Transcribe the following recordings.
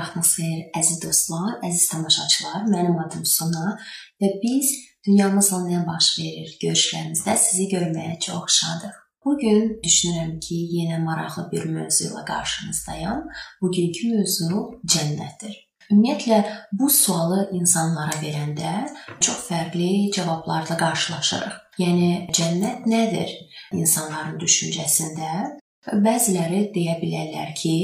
vaxtınız xeyir, əziz dostlar, əziz tamaşaçılar. Mənim adım Sona və biz dünyamızda nə baş verir görüşlərimizdə sizi görməyə çox şadıq. Bu gün düşünürəm ki, yenə maraqlı bir mövzu ilə qarşınızdayam. Bugünkü mövzu cənnətdir. Ümumiyyətlə bu sualı insanlara verəndə çox fərqli cavablarla qarşılaşırıq. Yəni cənnət nədir insanların düşüncəsində? Bəziləri deyə bilərlər ki,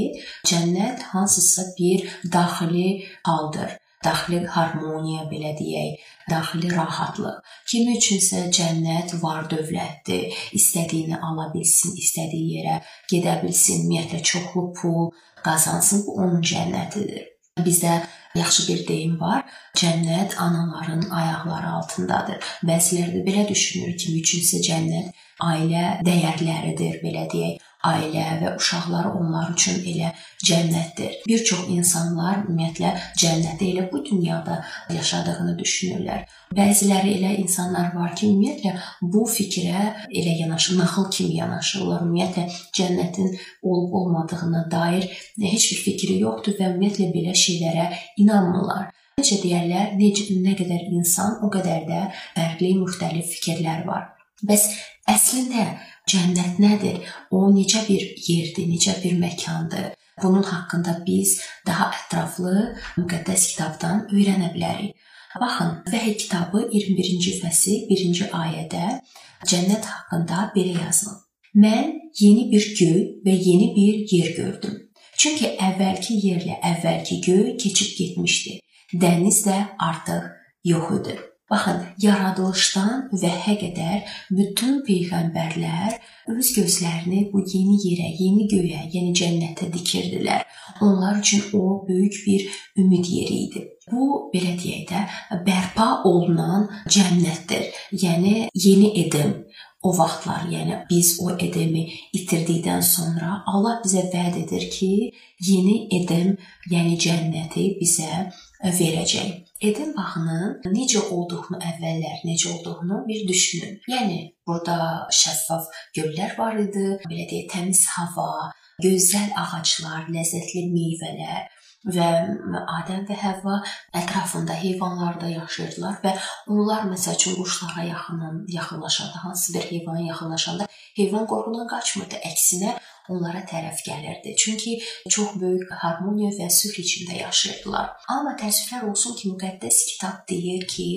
cənnət hansısa bir daxili haldır. Daxili harmoniya belə deyək, daxili rahatlıq. Kimi üçünsə cənnət var-dövlətdir. İstədiyini ala bilsin, istədiyi yerə gedə bilsin, ümumiyyətlə çoxlu pul qazansın, bu onun cənnətidir. Bizdə yaxşı bir deyim var. Cənnət anaların ayaqları altındadır. Bəziləri də belə düşünür ki, üçünsə cənnət ailə dəyərləridir, belə deyək ailə və uşaqları onlar üçün elə cənnətdir. Bir çox insanlar ümumiyyətlə cənnəti elə bu dünyada yaşadığını düşünürlər. Bəziləri elə insanlar var ki, ümumiyyətlə bu fikrə elə yanaşır, nağıl kimi yanaşırlar. Ümumiyyətlə cənnətin olub-olmadığına dair heç bir fikri yoxdur və ümumiyyətlə belə şeylərə inanmırlar. Necə deyirlər, necə nə qədər insan, o qədər də fərqli, müxtəlif fikirlər var. Bəs əslində Cənnət nədir? O necə bir yerdir, necə bir məkandır? Bunun haqqında biz daha ətraflı müqəddəs kitabdan öyrənə bilərik. Baxın, Vəhy kitabı 21-ci fəsil 1-ci ayədə cənnət haqqında belə yazılıb. Mən yeni bir göy və yeni bir yer gördüm. Çünki əvvəlki yerlə əvvəlki göy keçib getmişdi. Dəniz də artıq yox idi. Baxın, yaradılışdan vəhə qədər bütün peyğəmbərlər öz gözlərini bu yeni yerə, yeni göyə, yəni cənnətə dikirdilər. Onlar üçün o böyük bir ümid yeri idi. Bu belə deyək də, bərpa olunan cənnətdir. Yəni yeni Eden. O vaxtlar, yəni biz o Edemi itirdikdən sonra Allah bizə vəd edir ki, yeni Eden, yəni cənnəti bizə verəcək. Eden bağının necə olduğunu əvvəllər necə olduğunu bir düşünün. Yəni burada şəffaf göllər var idi, belə deyək, təmiz hava, gözəl ağaclar, ləzzətli meyvələr və Adəm və Həvva ətrafında heyvanlarda yaşayırdılar və onlar məsəl üçün quşlara yaxın yaxınlaşanda, hansı bir heyvana yaxınlaşanda heyvan qorxudan qaçmırdı, əksinə onlara tərəf gəlirdi. Çünki çox böyük harmoniya və sülh içində yaşayırdılar. Amma təəssüflər olsun ki, müqəddəs kitab deyir ki,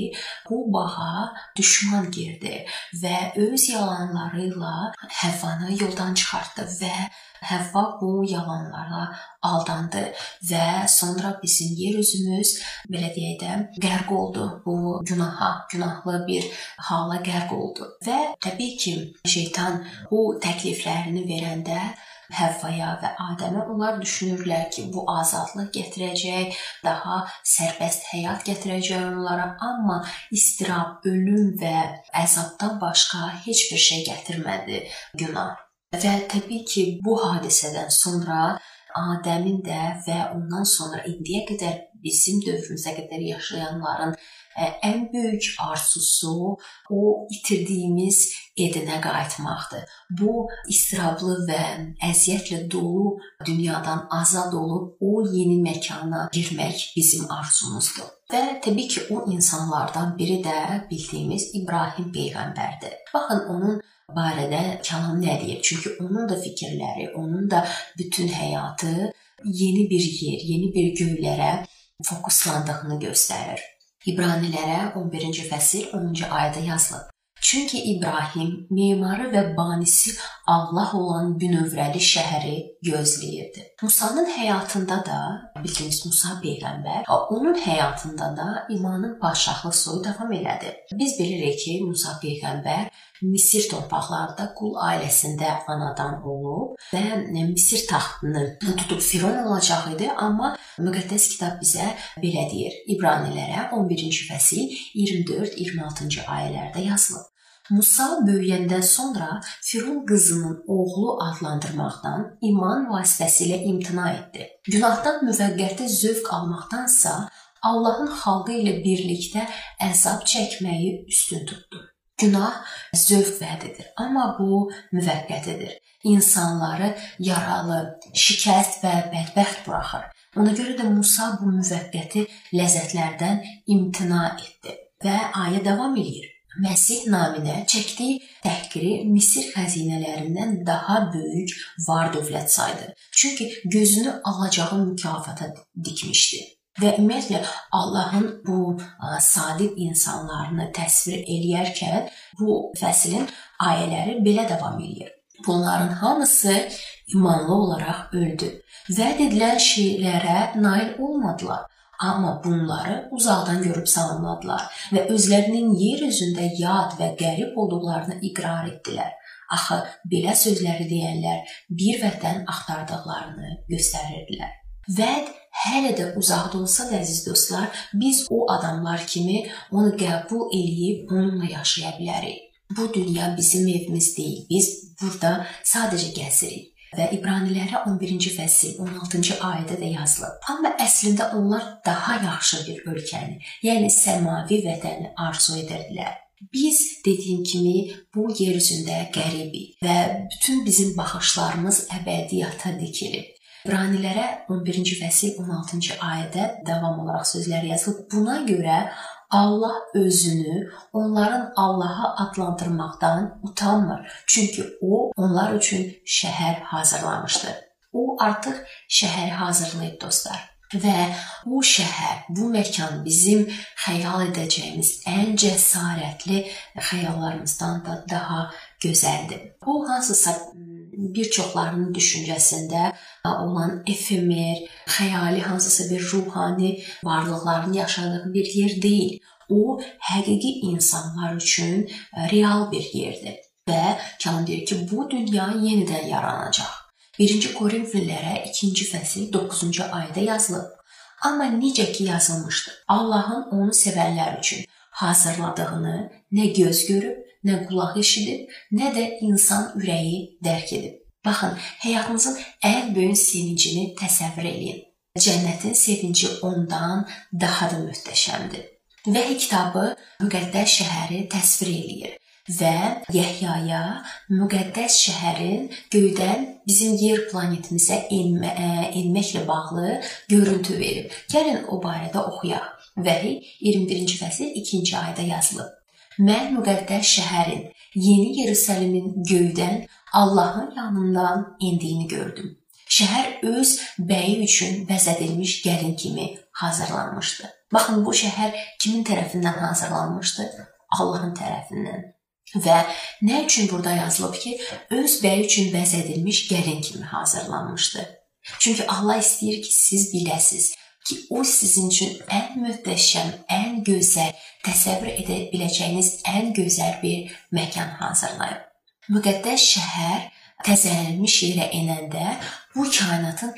bu bağa düşman girdi və öz yalanları ilə Həvvanı yoldan çıxartdı və Həvva bu yalanlara aldandı və sonra bizim yer üzümüz belə deyək də qərq oldu. Bu günaha, günahlı bir hala qərq oldu. Və təbii ki, şeytan bu təkliflərini verəndə Həvvaya və Adəmə onlar düşünürlər ki, bu azadlıq gətirəcək, daha sərbəst həyat gətirəcək onlara, amma istirab, ölüm və əzabdan başqa heç bir şey gətirmədi günah. Və təbii ki, bu hadisədən sonra Adəmin də və ondan sonra indiyə qədər bizim dövrümüzə qədər yaşayanların ən böyük arzusu o itirdiyimiz Edenə qayıtmaqdır. Bu istirablı və əziyyətlə dolu dünyadan azad olub o yeni məkana girmək bizim arzumuzdur. Və təbii ki, o insanlardan biri də bildiyimiz İbrahim peyğəmbərdir. Baxın onun barədə kəlam nə deyir? Çünki onun da fikirləri, onun da bütün həyatı yeni bir yer, yeni bir göylərə fokuslandığını göstərir. İbranilərə 11-ci fəsil 10-cu ayədə yazılıb. Çünki İbrahim memarı və banisi Allah olan bünövrəli şəhəri gözləyirdi. Musanın həyatında da bildiyiniz Musa peyğəmbər, onun həyatında da imanın padşahlıq soyu davam elədi. Biz bilirik ki, Musa peyğəmbər Misir torpaqlarında qul ailəsində anadan olub və Misir taxtını tutub firon olacaq idi, amma müqəddəs kitab bizə belə deyir. İbranilərə 11-ci fəsil 24-26-cı ayələrdə yazılıb. Musa böyüyəndən sonra Firon qızının oğlu adlandırmaqdan iman vasitəsilə imtina etdi. Günahdan müvəqqəti zövq almaqdansa Allahın xalqı ilə birlikdə əzab çəkməyi üstün tutdu. Günah zövq vədidir, amma bu müvəqqətidir. İnsanları yaralı, şikəst və bədbəxt buraxır. Ona görə də Musa bu müvəqqəti ləzzətlərdən imtina etdi və ayə davam edir. Məsih naminə çəkdiyi təhqiri Misir xəzinələrindən daha böyük var-dövlət saydı. Çünki gözünü alacağı mükafata dikmişdi. Və ümumiyyətlə Allahın bu sadiq insanlarını təsvir eləyərkən bu fəslin ayələri belə davam edir. Bunların hamısı imanlı olaraq öldü. Vəd edilən şeylərə nail olmadılar. Amma bunları uzaqdan görüb salamladılar və özlərinin yer üzündə yad və qərib olduqlarını iqrar etdilər. Axı belə sözləri deyənlər bir vətən axtardıqlarını göstərirdilər. Vəd hələ də uzaqda olsa da əziz dostlar, biz o adamlar kimi onu qəbul eləyib onunla yaşaya bilərik. Bu dünya bizim evimiz deyil. Biz burada sadəcə gəzirik və İbranilərə 11-ci fəsil 16-cı ayədə də yazılıb. Amma əslində onlar daha yaxşı bir ölkəni, yəni səmavi vətəni arzu edirdilər. Biz dediyim kimi bu yer üzündə qəribik və bütün bizim baxışlarımız əbədiyyata dikilib. İbranilərə 11-ci fəsil 16-cı ayədə davam olaraq sözlər yazılıb. Buna görə Allah özünü onların Allaha adlandırmaqdan utanmır. Çünki o onlar üçün şəhər hazırlamışdı. O artıq şəhəri hazırlayıb dostlar. Və bu şəhər, bu məkan bizim xəyal edəcəyimiz ən cəsarətli xəyallarımızdan da daha gözəldir. Bu hansısa bir çoxlarının düşüncəsində olan efemer, xəyali hansısa bir ruhani varlıqların yaşadığı bir yer deyil. O həqiqi insanlar üçün e, real bir yerdir. Və Kəlam deyir ki, bu dünya yenidən yaranacaq. 1-ci Korinfillərə 2-ci fəsil 9-cu ayədə yazılıb. Amma necə ki yazılmışdı, Allahın onu sevənlər üçün hazırladığını nə göz görüb, nə qulaq eşidib, nə də insan ürəyi dərk edib. Baxın, həyatınızın ən böyük sevincini təsəvvür eləyin. Cənnətin sevinci ondan daha da möhtəşəmdir. Vəhy kitabı müqəddəs şəhəri təsvir eləyir və Yəhyaya müqəddəs şəhərin göydən bizim yer planetimizə enmə, enməklə bağlı görüntü verib. Gəlin o barədə oxuyaq. Vəhy 21-ci fəsil 2-ci ayədə yazılıb. Mən müqəddəs şəhərin, Yeni Yerusəlimin göydən Allahın yanından endiyini gördüm. Şəhər öz bəyi üçün bəzədilmiş gəlin kimi hazırlanmışdı. Baxın bu şəhər kimin tərəfindən hazırlanmışdı? Allahın tərəfindən. Və nə üçün burada yazılıb ki, öz bəyi üçün bəzədilmiş gəlin kimi hazırlanmışdı? Çünki Allah istəyir ki, siz biləsiz ki, o sizin üçün ən möhtəşəm, ən gözəl, təsəvvür edə biləcəyiniz ən gözəl bir məkan hazırlayıb müqəddəs şəhər təzələnmiş yerə enəndə bu kainatın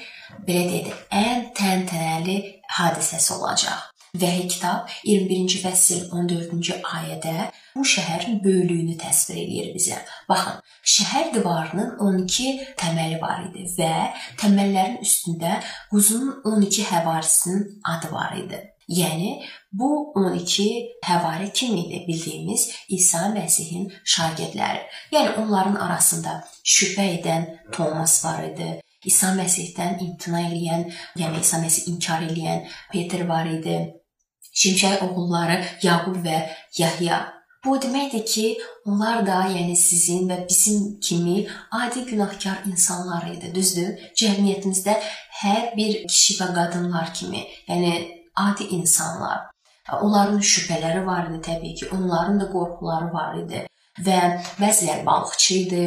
belə deyək, ən təntənəli hadisəsi olacaq. Vəhy kitab 21-ci fəsil 14-cü ayədə bu şəhərin böyüklüyünü təsvir edir bizə. Baxın, şəhər divarının 12 təməli var idi və təməllərin üstündə quzunun 12 həvarisinin adı var idi. Yəni bu 12 həvari kim idi? Bildiyimiz İsa Məsihin şagirdləri. Yəni onların arasında şübhə edən Tomas var idi. İsa Məsihdən imtina edən, yəni İsa Məsih inkar edən Peter var idi. Şimşək oğulları Yaqub və Yahya Bu deməkdir ki, onlar da, yəni sizin və bizim kimi adi günahkar insanlar idi, düzdür? Cəmiyyətimizdə hər bir kişi və qadınlar kimi, yəni adi insanlar. Onların şübhələri var idi təbii ki, onların da qorxuları var idi və bəziləri balıqçı idi,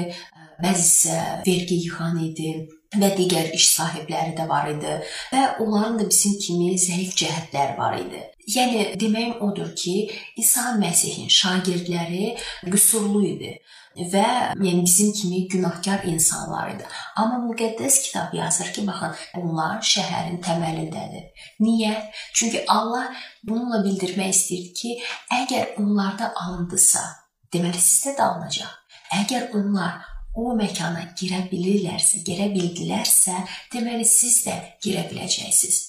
bəzisi vergi yığan idi və digər iş sahibləri də var idi və onların da bizim kimi zəif cəhətləri var idi. Yəni deməyim odur ki, İsa Məsihin şagirdləri qüsurlu idi və yəni bizim kimi günahkar insanlar idi. Amma müqəddəs kitab yazır ki, baxın, onlar şəhərin təməlindədir. Niyə? Çünki Allah bununla bildirmək istəyir ki, əgər onlarda alındısa, deməli sizdə də alınacaq. Əgər onlar o məkana girə bilirlərsə, girə bildilərsə, deməli siz də girə biləcəksiniz.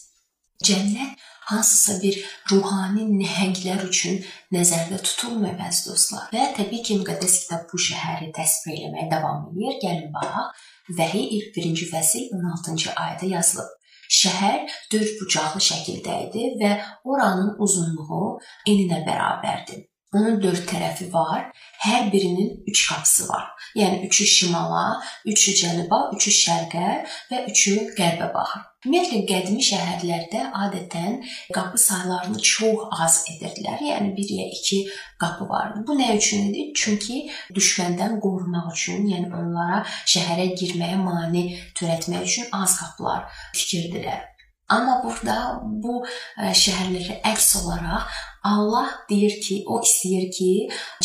Cənnət hansısa bir ruhani nəhənglər üçün nəzərdə tutulmur əziz dostlar. Və təbii ki, müqəddəs kitab bu şəhəri təsvir etməyə davam edir. Gəlin baxaq. Vəhy 21-ci fəsil 16-cı ayədə yazılıb. Şəhər dörd bucaqlı şəkildə idi və oranın uzunluğu eninə bərabərdir. Onun dörd tərəfi var. Hər birinin 3 qapısı var. Yəni 3-ü şimala, 3-ü cənuba, 3-ü şərqə və 3-ü qərbə baxır. Ümumiyyətlə qədimi şəhərlərdə adətən qapı saylarını çox az edirdilər. Yəni 1 ya 2 qapı vardı. Bu nə üçün idi? Çünki düşməndən qorumaq üçün, yəni onlara şəhərə girməyə mane törətmək üçün az qapılar tikirdilər. Amma burada bu e, şəhərlərə əks olaraq Allah deyir ki, o istəyir ki,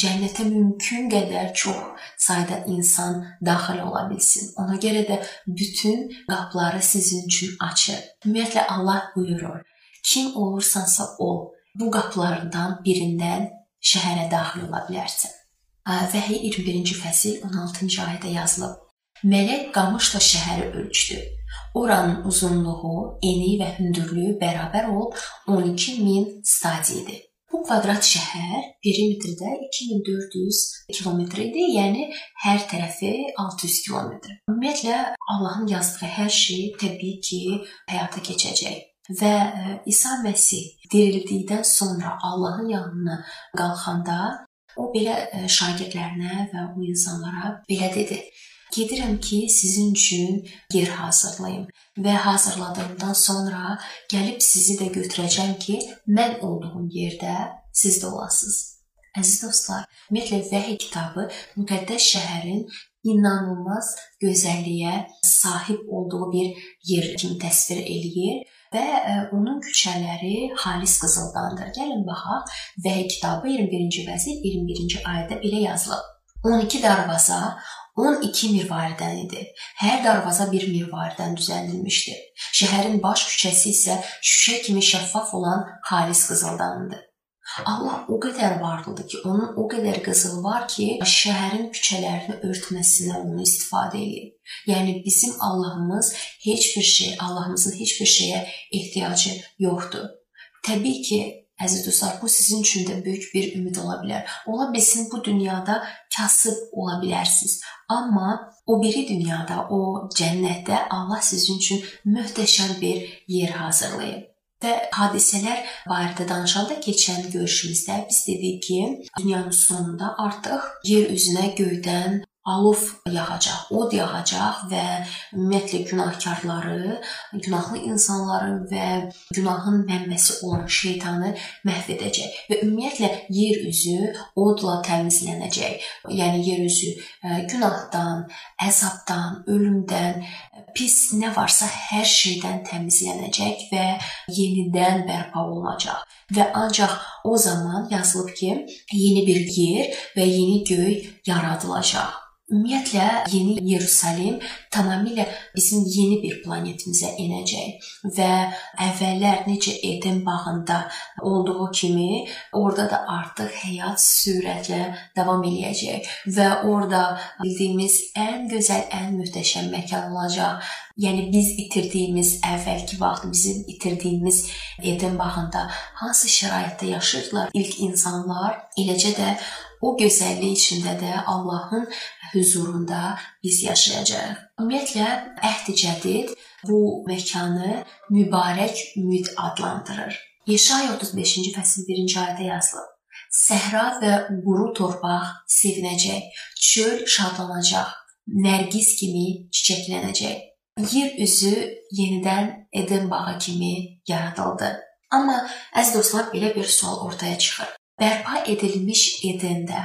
cənnətə mümkün qədər çox sayda insan daxil ola bilsin. Ona görə də bütün qapıları sizin üçün açır. Ümumiyyətlə Allah buyurur: Kim olursansa ol, bu qapılardan birindən şəhərə daxil ola bilərsən. Vəhiy 21-ci fəsil 16-cı ayədə yazılıb. Mələk qamışla şəhəri ölçdü. Oranın uzunluğu, eni və hündürlüyü bərabər olub 12 min stadiyadır. Kvadrat şəhər perimetrdə 2400 kilometr idi, yəni hər tərəfi 600 kilometr. Ümumiyyətlə Allahın yazdığı hər şey təbii ki, həyata keçəcək və e, İsa Məsih dirildikdən sonra Allahın yanına qalxanda o belə e, şagirdlərinə və o insanlara belə dedi: Gedirəm ki, sizin üçün yer hazırlayım və hazırladığımdan sonra gəlib sizi də götürəcəm ki, mən olduğum yerdə siz də olasınız. Əziz dostlar, ümumiyyətlə Vəhiy kitabı müqəddəs şəhərin inanılmaz gözəlliyə sahib olduğu bir yer kimi təsvir eləyir və e, onun küçələri xalis qızıldandır. Gəlin baxaq. Vəhiy kitabı 21-ci fəsil 21-ci ayədə belə yazılıb. 12 darvaza 12 mirvaridən idi. Hər darvaza bir mirvaridən düzəldilmişdi. Şəhərin baş küçəsi isə şüşə kimi şəffaf olan xalis qızıldandı. Allah o qədər varlıdır ki, onun o qədər qızılı var ki, şəhərin küçələrini örtməsinə onu istifadə edir. Yəni bizim Allahımız heç bir şey, Allahımızın heç bir şeyə ehtiyacı yoxdur. Təbii ki, Əziz dostlar, bu sizin üçün də böyük bir ümid ola bilər. Ola bilsin bu dünyada kasıb ola bilərsiniz, amma o biri dünyada, o cənnətdə Allah sizin üçün möhtəşəm bir yer hazırlayıb. Və hadisələr barədə danışanda keçən görüşümüzdə biz dedik ki, dünyanın sonunda artıq yer üzünə göydən alov yağacaq, od yağacaq və ümumiyyətlə günahkarları, günahlı insanları və günahın mənbəsi olan şeytanı məhv edəcək və ümumiyyətlə yer üzü odla təmizlənəcək. Yəni yer üzü e, günahdan, əzabdan, ölümdən, pis nə varsa hər şeydən təmizlənəcək və yenidən bərpa olunacaq. Və ancaq o zaman yazılıb ki, yeni bir yer və yeni göy yaradılacaq. Ümumiyyətlə Yeni Yerusəlim tamamilə bizim yeni bir planetimizə enəcək və əvvəllər necə Eden bağında olduğu kimi orada da artıq həyat sürətlə davam eləyəcək və orada bildiyimiz ən gözəl, ən möhtəşəm məkan olacaq. Yəni biz itirdiyimiz əvvəlki vaxt bizim itirdiyimiz Eden bağında hansı şəraitdə yaşayırdılar ilk insanlar, eləcə də o gözəllik içində də Allahın huzurunda biz yaşayacağıq. Ümumiyyətlə Əhd-i Cədid bu məkanı mübarək ümid adlandırır. Yeşaya 35-ci fəsil 1-ci ayədə yazılıb. Səhra və quru torpaq sevinəcək, çöl şadlanacaq, nərgiz kimi çiçəklənəcək. Yer üzü yenidən Eden bağı kimi yaradıldı. Amma əziz dostlar, belə bir sual ortaya çıxır bərpa edilmiş Edəndə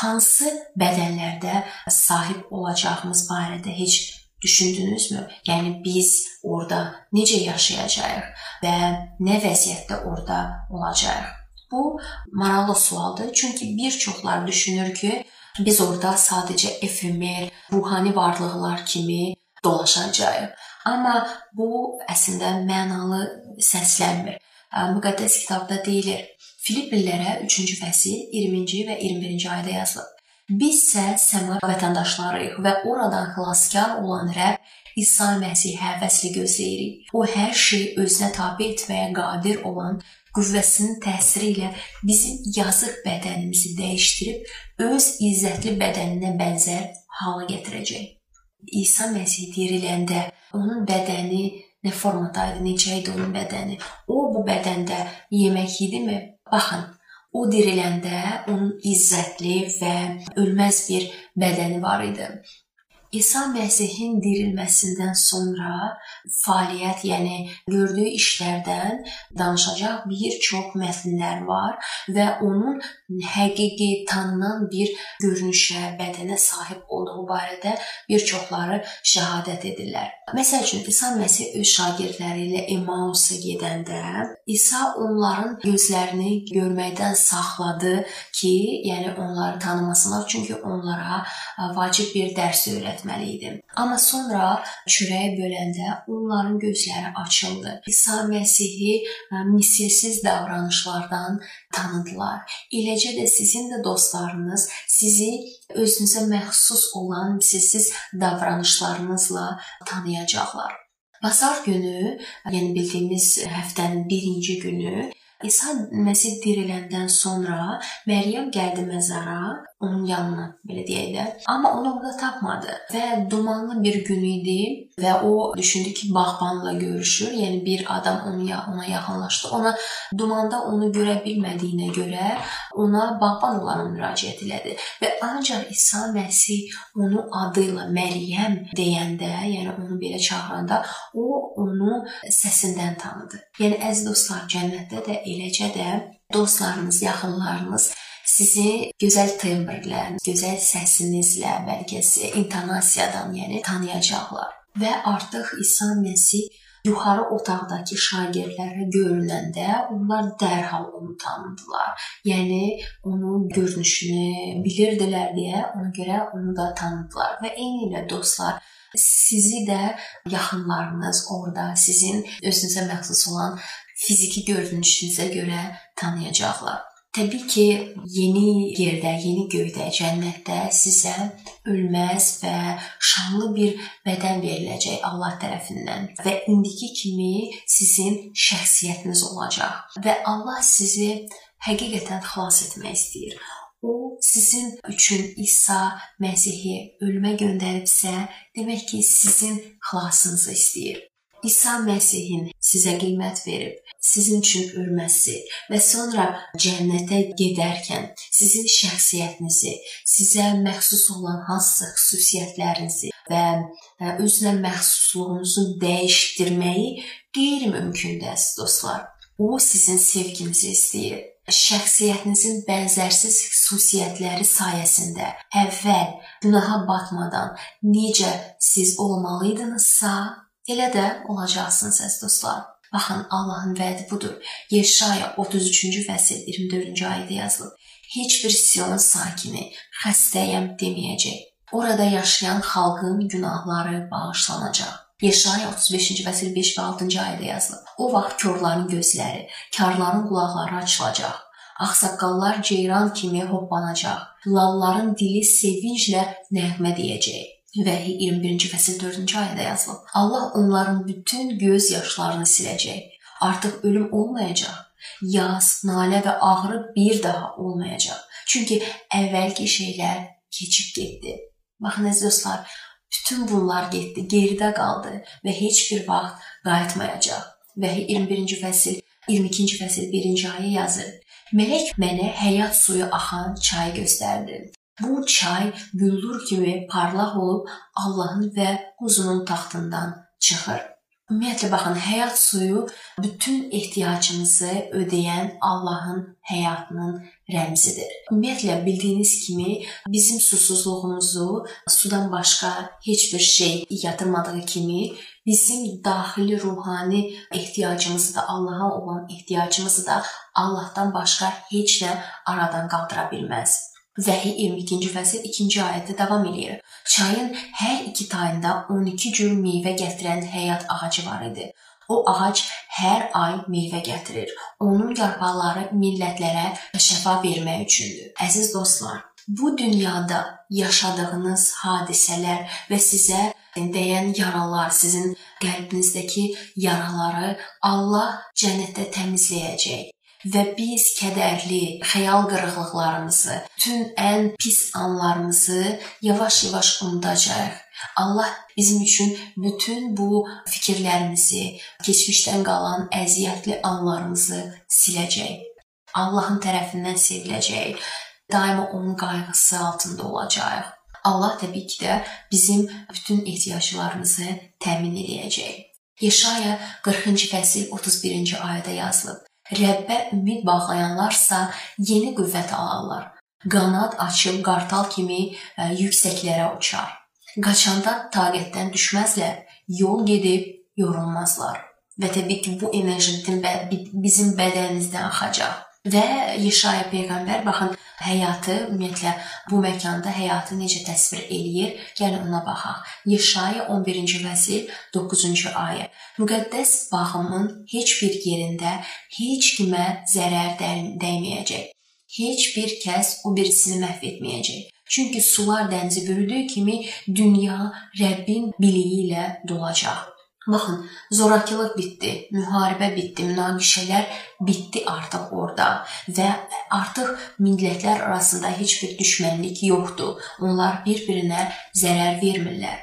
hansı bədənlərdə sahib olacağımız barədə heç düşündünüzmü? Yəni biz orada necə yaşayacağıq və nə vəziyyətdə orada olacağıq? Bu maraqlı sualdır. Çünki bir çoxlar düşünür ki, biz orada sadəcə efemer, ruhani varlıqlar kimi dolaşacağıq. Amma bu əslində mənalı səslənmir. Müqəddəs kitabda deyilir: Filippillərə 3-cü fəsil 20-ci və 21-ci ayədə yazılıb. Biz isə səma vətəndaşlarıyıq və oradan xilaskar olan Rəbb İsa Məsih həvəsli gözləyirik. O hər şeyi özünə tabe etməyə qadir olan qüvvəsinin təsiri ilə bizim yazıq bədənimizi dəyişdirib öz izzətli bədəninə bənzər hala gətirəcək. İsa Məsih diriləndə onun bədəni nə formada idi, necə idi onun bədəni. O bu bədəndə yemək yedimi? Baxın, o diriləndə onun izzətli və ölməz bir bədəni var idi. İsa Məsihin dirilməsindən sonra fəaliyyət, yəni gördüyü işlərdən danışacaq bir çox mətnlər var və onun həqiqi tanınan bir görünüşə, bədənə sahib olduğu barədə bir çoxları şahadət edirlər. Məsəl üçün İsa Məsih öz şagirdləri ilə Emmausa gedəndə İsa onların gözlərini görməkdən saxladı ki, yəni onları tanımasınlar, çünki onlara vacib bir dərs öyrətdi etməli idim. Amma sonra çörəyi böləndə onların gözləri açıldı. İsa Məsihi misilsiz davranışlardan tanıdılar. Eləcə də sizin də dostlarınız sizi özünüzə məxsus olan misilsiz davranışlarınızla tanıyacaqlar. Bazar günü, yəni bildiyimiz həftənin birinci günü İsa Məsih diriləndən sonra Məryəm gəldi məzara onun yanına, belə deyək də. Amma onu orada tapmadı və dumanlı bir gün idi və o düşündü ki, bağbanla görüşür. Yəni bir adam onu ona yaxınlaşdı. Ona dumanda onu görə bilmədiyinə görə ona bağban olaraq müraciət elədi və ancaq İsa Məsih onu adı ilə Məryəm deyəndə, yəni onu belə çağıranda, o onu səsindən tanıdı. Yəni əziz dostlar, cənnətdə də eləcə də dostlarınız, yaxınlarınız sizi gözəl tembrlə, gözəl səsinizlə, bəlkə intonasiyadan, yəni tanıyacaqlar. Və artıq İsa Məsih yuxarı otaqdakı şagirdlərə görünəndə onlar dərhal onu tanıdılar. Yəni onun görünüşünü bilirdilər deyə ona görə onu da tanıdılar və eyni ilə dostlar sizi də yaxınlarınız orada sizin özünüzə məxsus olan fiziki görünüşünüzə görə tanıyacaqlar. Təbii ki, yeni yerdə, yeni göydə, cənnətdə sizə ölməz və şanlı bir bədən veriləcək Allah tərəfindən və indiki kimi sizin şəxsiyyətiniz olacaq və Allah sizi həqiqətən xilas etmək istəyir. O sizin üçün İsa Məsihi ölümə göndəribsə, demək ki, sizin xilasınızı istəyir. İsa Məsihin sizə qiymət verib, sizin üçün ölməsi və sonra cənnətə gedərkən sizin şəxsiyyətinizi, sizə məxsus olan hansısa xüsusiyyətlərinizi və e, özünə məxsusluğunuzu dəyişdirməyi qeyri-mümkündür, dostlar. O sizin sevginizi istəyir şəxsiyyətinizin bənzərsiz xüsusiyyətləri sayəsində əvvəl günaha batmadan necə siz olmalıydınızsa, Elə də olacaqsınız əziz dostlar. Baxın, Allahın vədi budur. Yeşaya 33-cü fəsil 24-cü ayədə yazılıb. Heç bir Sion sakini xəstəyəm deməyəcək. Orada yaşayan xalqın günahları bağışlanacaq. Yeşaya 35-ci fəsil 5 və 6-cı ayədə yazılıb. O vaxt körlərin gözləri, karların qulaqları açılacaq. Ağsaqqallar ceyran kimi hoppanacaq. Lalların dili sevinclə nəğmə deyəcək. Vəhi 21-ci fəsil 4-cü ayədə yazılıb. Allah onların bütün göz yaşlarını siləcək. Artıq ölüm olmayacaq. Yas, nalə və ağrı bir daha olmayacaq. Çünki əvvəlki şeylər keçib getdi. Baxın əziz dostlar, bütün bunlar getdi, geridə qaldı və heç bir vaxt qayıtmayacaq. Vəhi 21-ci fəsil 22-ci fəsil 1-ci ayə yazır. Mələk mənə həyat suyu axan çay göstərdi. Bu çay güllür kimi parlaq olub Allahın və quzunun taxtından çıxır. Ümumiyyətlə baxın, həyat suyu bütün ehtiyacımızı ödəyən Allahın həyatının rəmzidir. Ümumiyyətlə bildiyiniz kimi bizim susuzluğumuzu sudan başqa heç bir şey yatırmadığı kimi bizim daxili ruhani ehtiyacımızı da Allaha olan ehtiyacımızı da Allahdan başqa heç nə aradan qaldıra bilməz. Vəhi 22-ci fəsil 2-ci ayədə davam eləyir. Çayın hər iki tayında 12 cür meyvə gətirən həyat ağacı var idi. O ağac hər ay meyvə gətirir. Onun yarpaqları millətlərə şəfa vermək üçündür. Əziz dostlar, bu dünyada yaşadığınız hadisələr və sizə dəyən yaralar, sizin qəlbinizdəki yaraları Allah cənnətdə təmizləyəcək və biz kədərli xəyal qırıqlıqlarımızı, bütün ən pis anlarımızı yavaş-yavaş unudacağıq Allah bizim üçün bütün bu fikirlərimizi, keçmişdən qalan əziyyətli anlarımızı siləcək. Allahın tərəfindən seviləcək. Daima onun qayğısı altında olacağıq. Allah təbii ki də bizim bütün ehtiyaclarımızı təmin edəcək. Yeşaya 40-cı fəsil 31-ci ayədə yazılıb. Rəbbə ümid bağlayanlarsa yeni qüvvət alarlar. Qanad açıb qartal kimi ə, yüksəklərə uçar. Qaçanda taqətdən düşməzlər, yol gedib yorulmazlar. Və təbii ki, bu enerji bizim bədənimizdən axacaq. Və Yeşaya peyğəmbər baxın həyatı ümumiyyətlə bu məkanda həyatı necə təsvir eləyir? Gəlin ona baxaq. Yeşaya 11-ci fəsil 9-cu ayə. Müqəddəs bağımın heç bir yerində heç kimə zərər dəyməyəcək. Heç bir kəs o birisini məhv etməyəcək. Çünki sular dənizi bürüdüyü kimi dünya Rəbbin biliyi ilə dolacaq. Baxın, zorakılıq bitdi, müharibə bitdi, münaqişələr bitdi artıq orada və artıq millətlər arasında heç bir düşmənlik yoxdur. Onlar bir-birinə zərər vermirlər.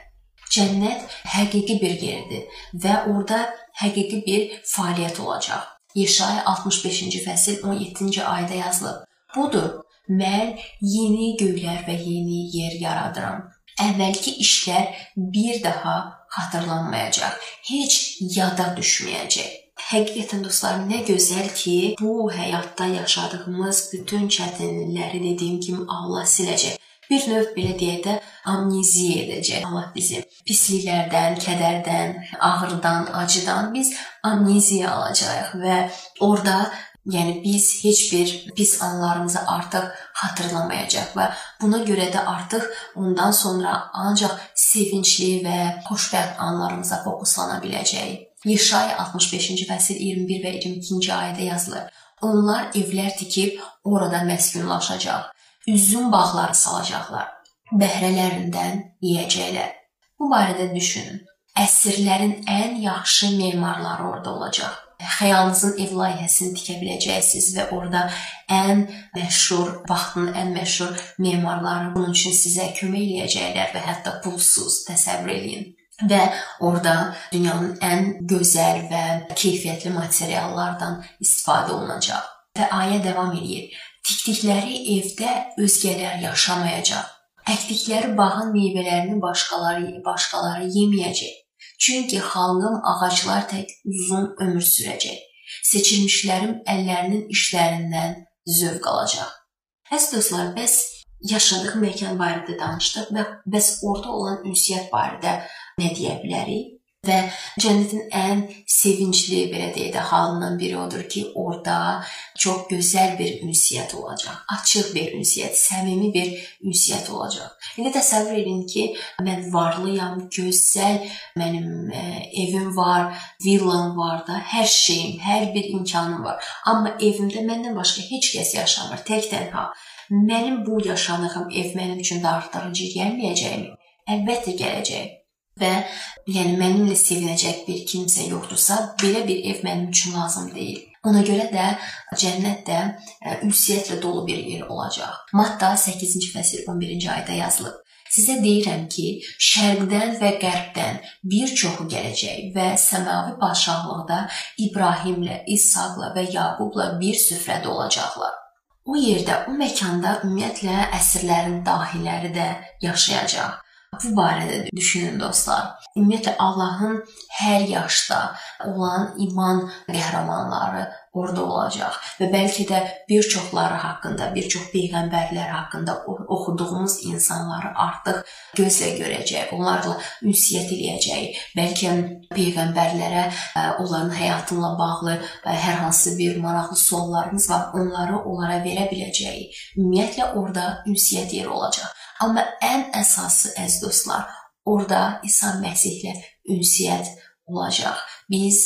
Cənnət həqiqi bir yerdir və orada həqiqi bir fəaliyyət olacaq. Yeşaya 65-ci fəsil 17-ci ayədə yazılıb. Budur, mən yeni göylər və yeni yer yaradıram əvvəlki işlər bir daha xatırlanmayacaq. Heç yada düşməyəcək. Həqiqətən dostlarım, nə gözəl ki, bu həyatda yaşadığımız bütün çətinlikləri dediyim kimi Allah siləcək. Bir növ belə deyək də amneziya edəcək Allah bizi. Pisliklərdən, kədərdən, ağrıdan, acıdan biz amneziya alacağıq və orada Yəni biz heç bir pis anlarımızı artıq xatırlamayacaq və buna görə də artıq ondan sonra ancaq sevincli və xoşbəxt anlarımıza fokuslana biləcəyik. Yeşaya 65-ci fəsil 21 və 22-ci ayədə yazılır. Onlar evlər tikib orada məskunlaşacaq. Üzüm bağları salacaqlar. Bəhrələrindən yeyəcəklər. Bu barədə düşünün. Əsrlərin ən yaxşı memarları orada olacaq xəyalınızın ev layihəsini tikə biləcəksiniz və orada ən məşhur, vaxtın ən məşhur memarları bunun üçün sizə kömək eləyəcəklər və hətta pulsuz təsəvvür eləyin və orada dünyanın ən gözəl və keyfiyyətli materiallardan istifadə olunacaq. Və ayə davam edir. Tikdikləri evdə özgələr yaşamayacaq. Əkdikləri bağın meyvələrini başqaları başqaları yeməyəcək. Çünki xalqım ağaclar tək uzun ömür sürəcək. Seçilmişlərim əllərinin işlərindən zövq alacaq. Əziz dostlar, bəs yaşadığım məkan barədə danışdıq və bəs orada olan ünsiyyət barədə nə deyə bilərik? Və cənnətin ən sevincli belə deyək də halından biri odur ki, orada çox gözəl bir ünsiyyət olacaq. Açıq bir ünsiyyət, səmimi bir ünsiyyət olacaq. İndi təsəvvür edin ki, mən varlıyam, gözəl mənim ə, e, evim var, villam var da, hər şeyim, hər bir imkanım var. Amma evimdə məndən başqa heç kəs yaşamır, tək tənha. Mənim bu yaşadığım ev mənim üçün darıxdırıcı gəlməyəcəkmi? Əlbəttə gələcək və yəni mənimlə sevinəcək bir kimsə yoxdursa, belə bir ev mənim üçün lazım deyil. Ona görə də cənnət də e, ünsiyyətlə dolu bir yer olacaq. Matta 8-ci fəsil 11-ci ayədə yazılıb. Sizə deyirəm ki, şərqdən və qərbdən bir çoxu gələcək və səmavi padşahlıqda İbrahimlə, İsaqla və Yaqubla bir süfrədə olacaqlar. O yerdə, o məkanda ümumiyyətlə əsrlərin dahiləri də yaşayacaq. Bu barədə düşünün dostlar. Ümumiyyətlə Allahın hər yaşda olan iman qəhrəmanları orada olacaq və bəlkə də bir çoxları haqqında, bir çox peyğəmbərlər haqqında oxuduğumuz insanları artıq gözlə görəcək, onlarla ünsiyyət eləyəcək. Bəlkə peyğəmbərlərə e, onların həyatıyla bağlı e, hər hansı bir maraqlı suallarımız var, onları onlara verə biləcəyik. Ümumiyyətlə orada ünsiyyət yeri olacaq. Amma ən əsası əziz dostlar, orada İsa Məsihlə ünsiyyət olacaq. Biz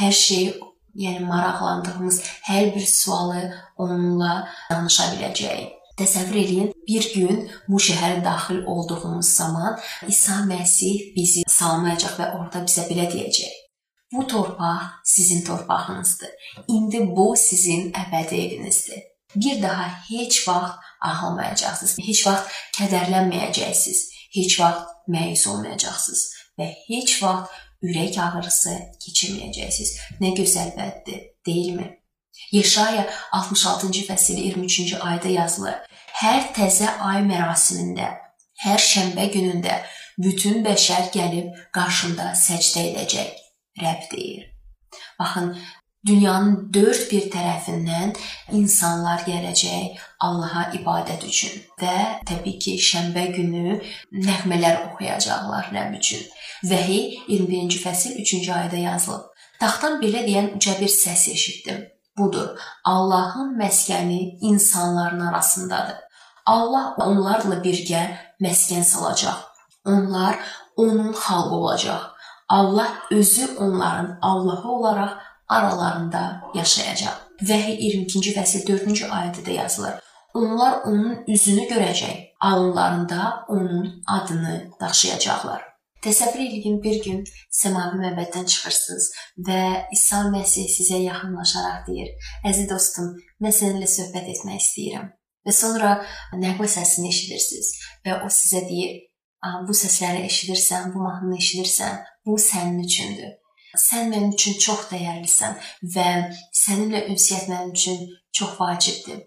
hər şeyi, yəni maraqlandığımız hər bir sualı onunla danışa biləcəyik. Təsəvvür eləyin, bir gün bu şəhərə daxil olduğumuz zaman İsa Məsih bizi salmayacaq və orada bizə belə deyəcək: Bu torpaq sizin torpağınızdır. İndi bu sizin əbədi evinizdir. Bir daha heç vaxt ağlamayacaqsınız. Heç vaxt kədərlənməyəcəksiniz. Heç vaxt məyus olmayacaqsınız və heç vaxt ürək ağrısı keçirməyəcəksiniz. Nə gözəl vəddir, deyilmi? Yeşaya 66-cı fəsil 23-cü ayədə yazılır. Hər təzə ay mərasimində, hər şənbə günündə bütün bəşər gəlib qarşımda səcdə edəcək. Rəbb deyir. Baxın, dünyanın dörd bir tərəfindən insanlar gələcək Allaha ibadət üçün və təbii ki, şənbə günü nəğmələr oxuyacaqlar Rəbb üçün. Vəhi 21-ci fəsil 3-cü ayədə yazılıb. Taxtdan belə deyən uca bir səs eşitdim. Budur, Allahın məskəni insanların arasındadır. Allah onlarla birgə məskən salacaq. Onlar onun xalqı olacaq. Allah özü onların Allahı olaraq aralarında yaşayacaq. Vəhi 22-ci fəsil 4-cü ayədə də yazılır. Onlar onun üzünü görəcək, alınlarında onun adını daşıyacaqlar. Təsəvvür edin bir gün səmavi məbəddən çıxırsınız və İsa Məsih sizə yaxınlaşaraq deyir: "Əziz dostum, mən səninlə söhbət etmək istəyirəm." Və sonra nəğmə səsini eşidirsiniz və o sizə deyir: "Bu səsləri eşidirsən, bu mahnını eşidirsən, bu sənin üçündür." Sən mənim üçün çox dəyərlisən və səninlə ünsiyyət mənim üçün çox vacibdir.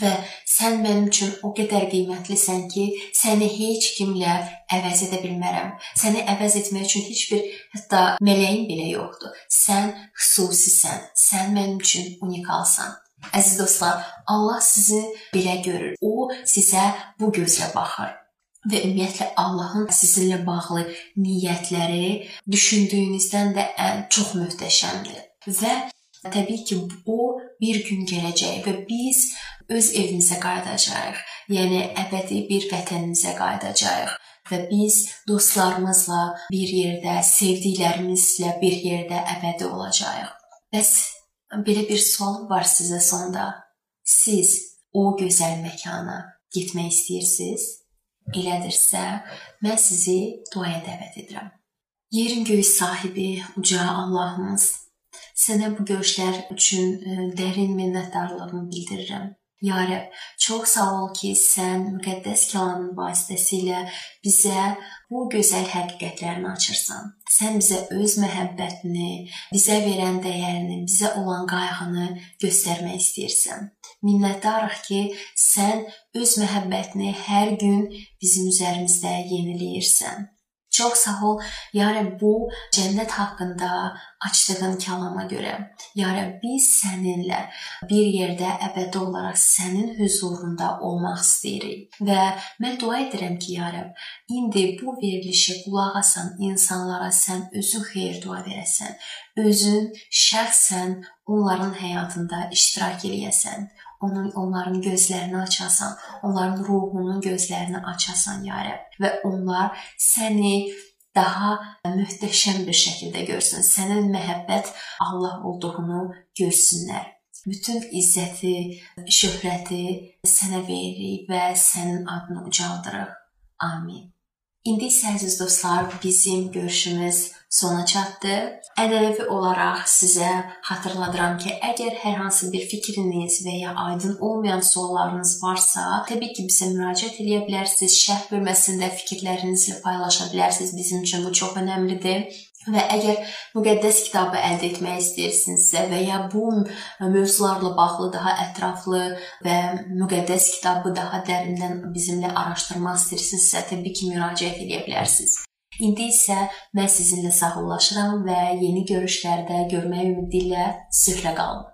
Və sən mənim üçün o qədər qiymətlisən ki, səni heç kimlə əvəz edə bilmərəm. Səni əvəz etmək üçün heç bir hətta mələyin belə yoxdur. Sən xüsusisən. Sən mənim üçün unikalsan. Əziz dostlar, Allah sizi belə görür. O sizə bu gözlə baxır və ümumiyyətlə Allahın sizinlə bağlı niyyətləri düşündüyünüzdən də ən çox möhtəşəmdir. Və təbii ki, o bir gün gələcək və biz öz evimizə qayıdacağıq. Yəni əbədi bir vətənimizə qayıdacağıq və biz dostlarımızla bir yerdə, sevdiklərimizlə bir yerdə əbədi olacağıq. Bəs belə bir sual var sizə sonda. Siz o gözəl məkana getmək istəyirsiniz? Elədirsə, mən sizi duaya dəvət edirəm. Yerin göy sahibi uca Allahımız, sənə bu görüşlər üçün e, dərin minnətdarlığımı bildirirəm. Ya Rəbb, çox sağ ol ki, sən müqəddəs kəlamın vasitəsilə bizə bu gözəl həqiqətlərini açırsan. Sən bizə öz məhəbbətini, bizə verən dəyərini, bizə olan qayğını göstərmək istəyirsən. Minnətdarıq ki, sən öz məhəbbətini hər gün bizim üzərimizdə yeniləyirsən. Çox sağ ol, ya Rəbb, bu cənnət haqqında açdığın kəlama görə. Ya Rəbb, biz səninlə bir yerdə əbədi olaraq sənin huzurunda olmaq istəyirik. Və mən dua edirəm ki, ya Rəbb, indi bu verilişə qulaq asan insanlara sən özün xeyir dua verəsən. Özün şəxsən onların həyatında iştirak eləyəsən onun onların gözlərini açasan, onların ruhunun gözlərini açasan ya Rəbb və onlar səni daha möhtəşəm bir şəkildə görsün. Sənin məhəbbət Allah olduğunu görsünlər. Bütün izzəti, şöhrəti sənə veririk və sənin adını ucaldırıq. Amin. İndi isə əziz dostlar, bizim görüşümüz sona çatdı. Ənənəvi olaraq sizə xatırladıram ki, əgər hər hansı bir fikriniz və ya aydın olmayan suallarınız varsa, təbii ki, bizə müraciət edə bilərsiniz. Şərh bölməsində fikirlərinizi paylaşa bilərsiniz. Bizim üçün bu çox əhəmilidir. Və əgər müqəddəs kitabı əldə etmək istəyirsinizsə və ya bu mövzularla bağlı daha ətraflı və müqəddəs kitabı daha dərindən bizimlə araşdırmaq istəyirsinizsə, təbii ki, müraciət edə bilərsiniz. İndi isə mən sizinlə sağollaşıram və yeni görüşlərdə görmək ümidi ilə sülhlə qalın.